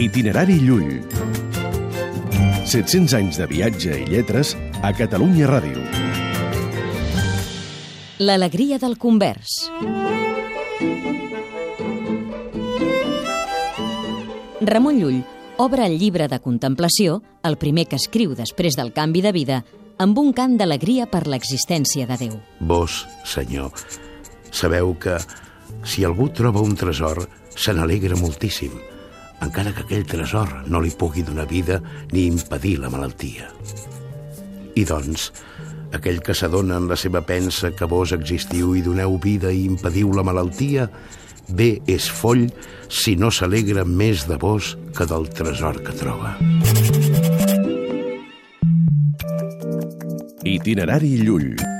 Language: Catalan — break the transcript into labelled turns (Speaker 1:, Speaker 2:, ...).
Speaker 1: Itinerari Llull. 700 anys de viatge i lletres a Catalunya Ràdio.
Speaker 2: L'alegria del convers. Ramon Llull obre el llibre de contemplació, el primer que escriu després del canvi de vida, amb un cant d'alegria per l'existència de Déu.
Speaker 3: Vos, Senyor, sabeu que si algú troba un tresor, se n'alegra moltíssim, encara que aquell tresor no li pugui donar vida ni impedir la malaltia. I doncs, aquell que s'adona en la seva pensa que vos existiu i doneu vida i impediu la malaltia, bé és foll si no s'alegra més de vos que del tresor que troba.
Speaker 1: Itinerari Llull.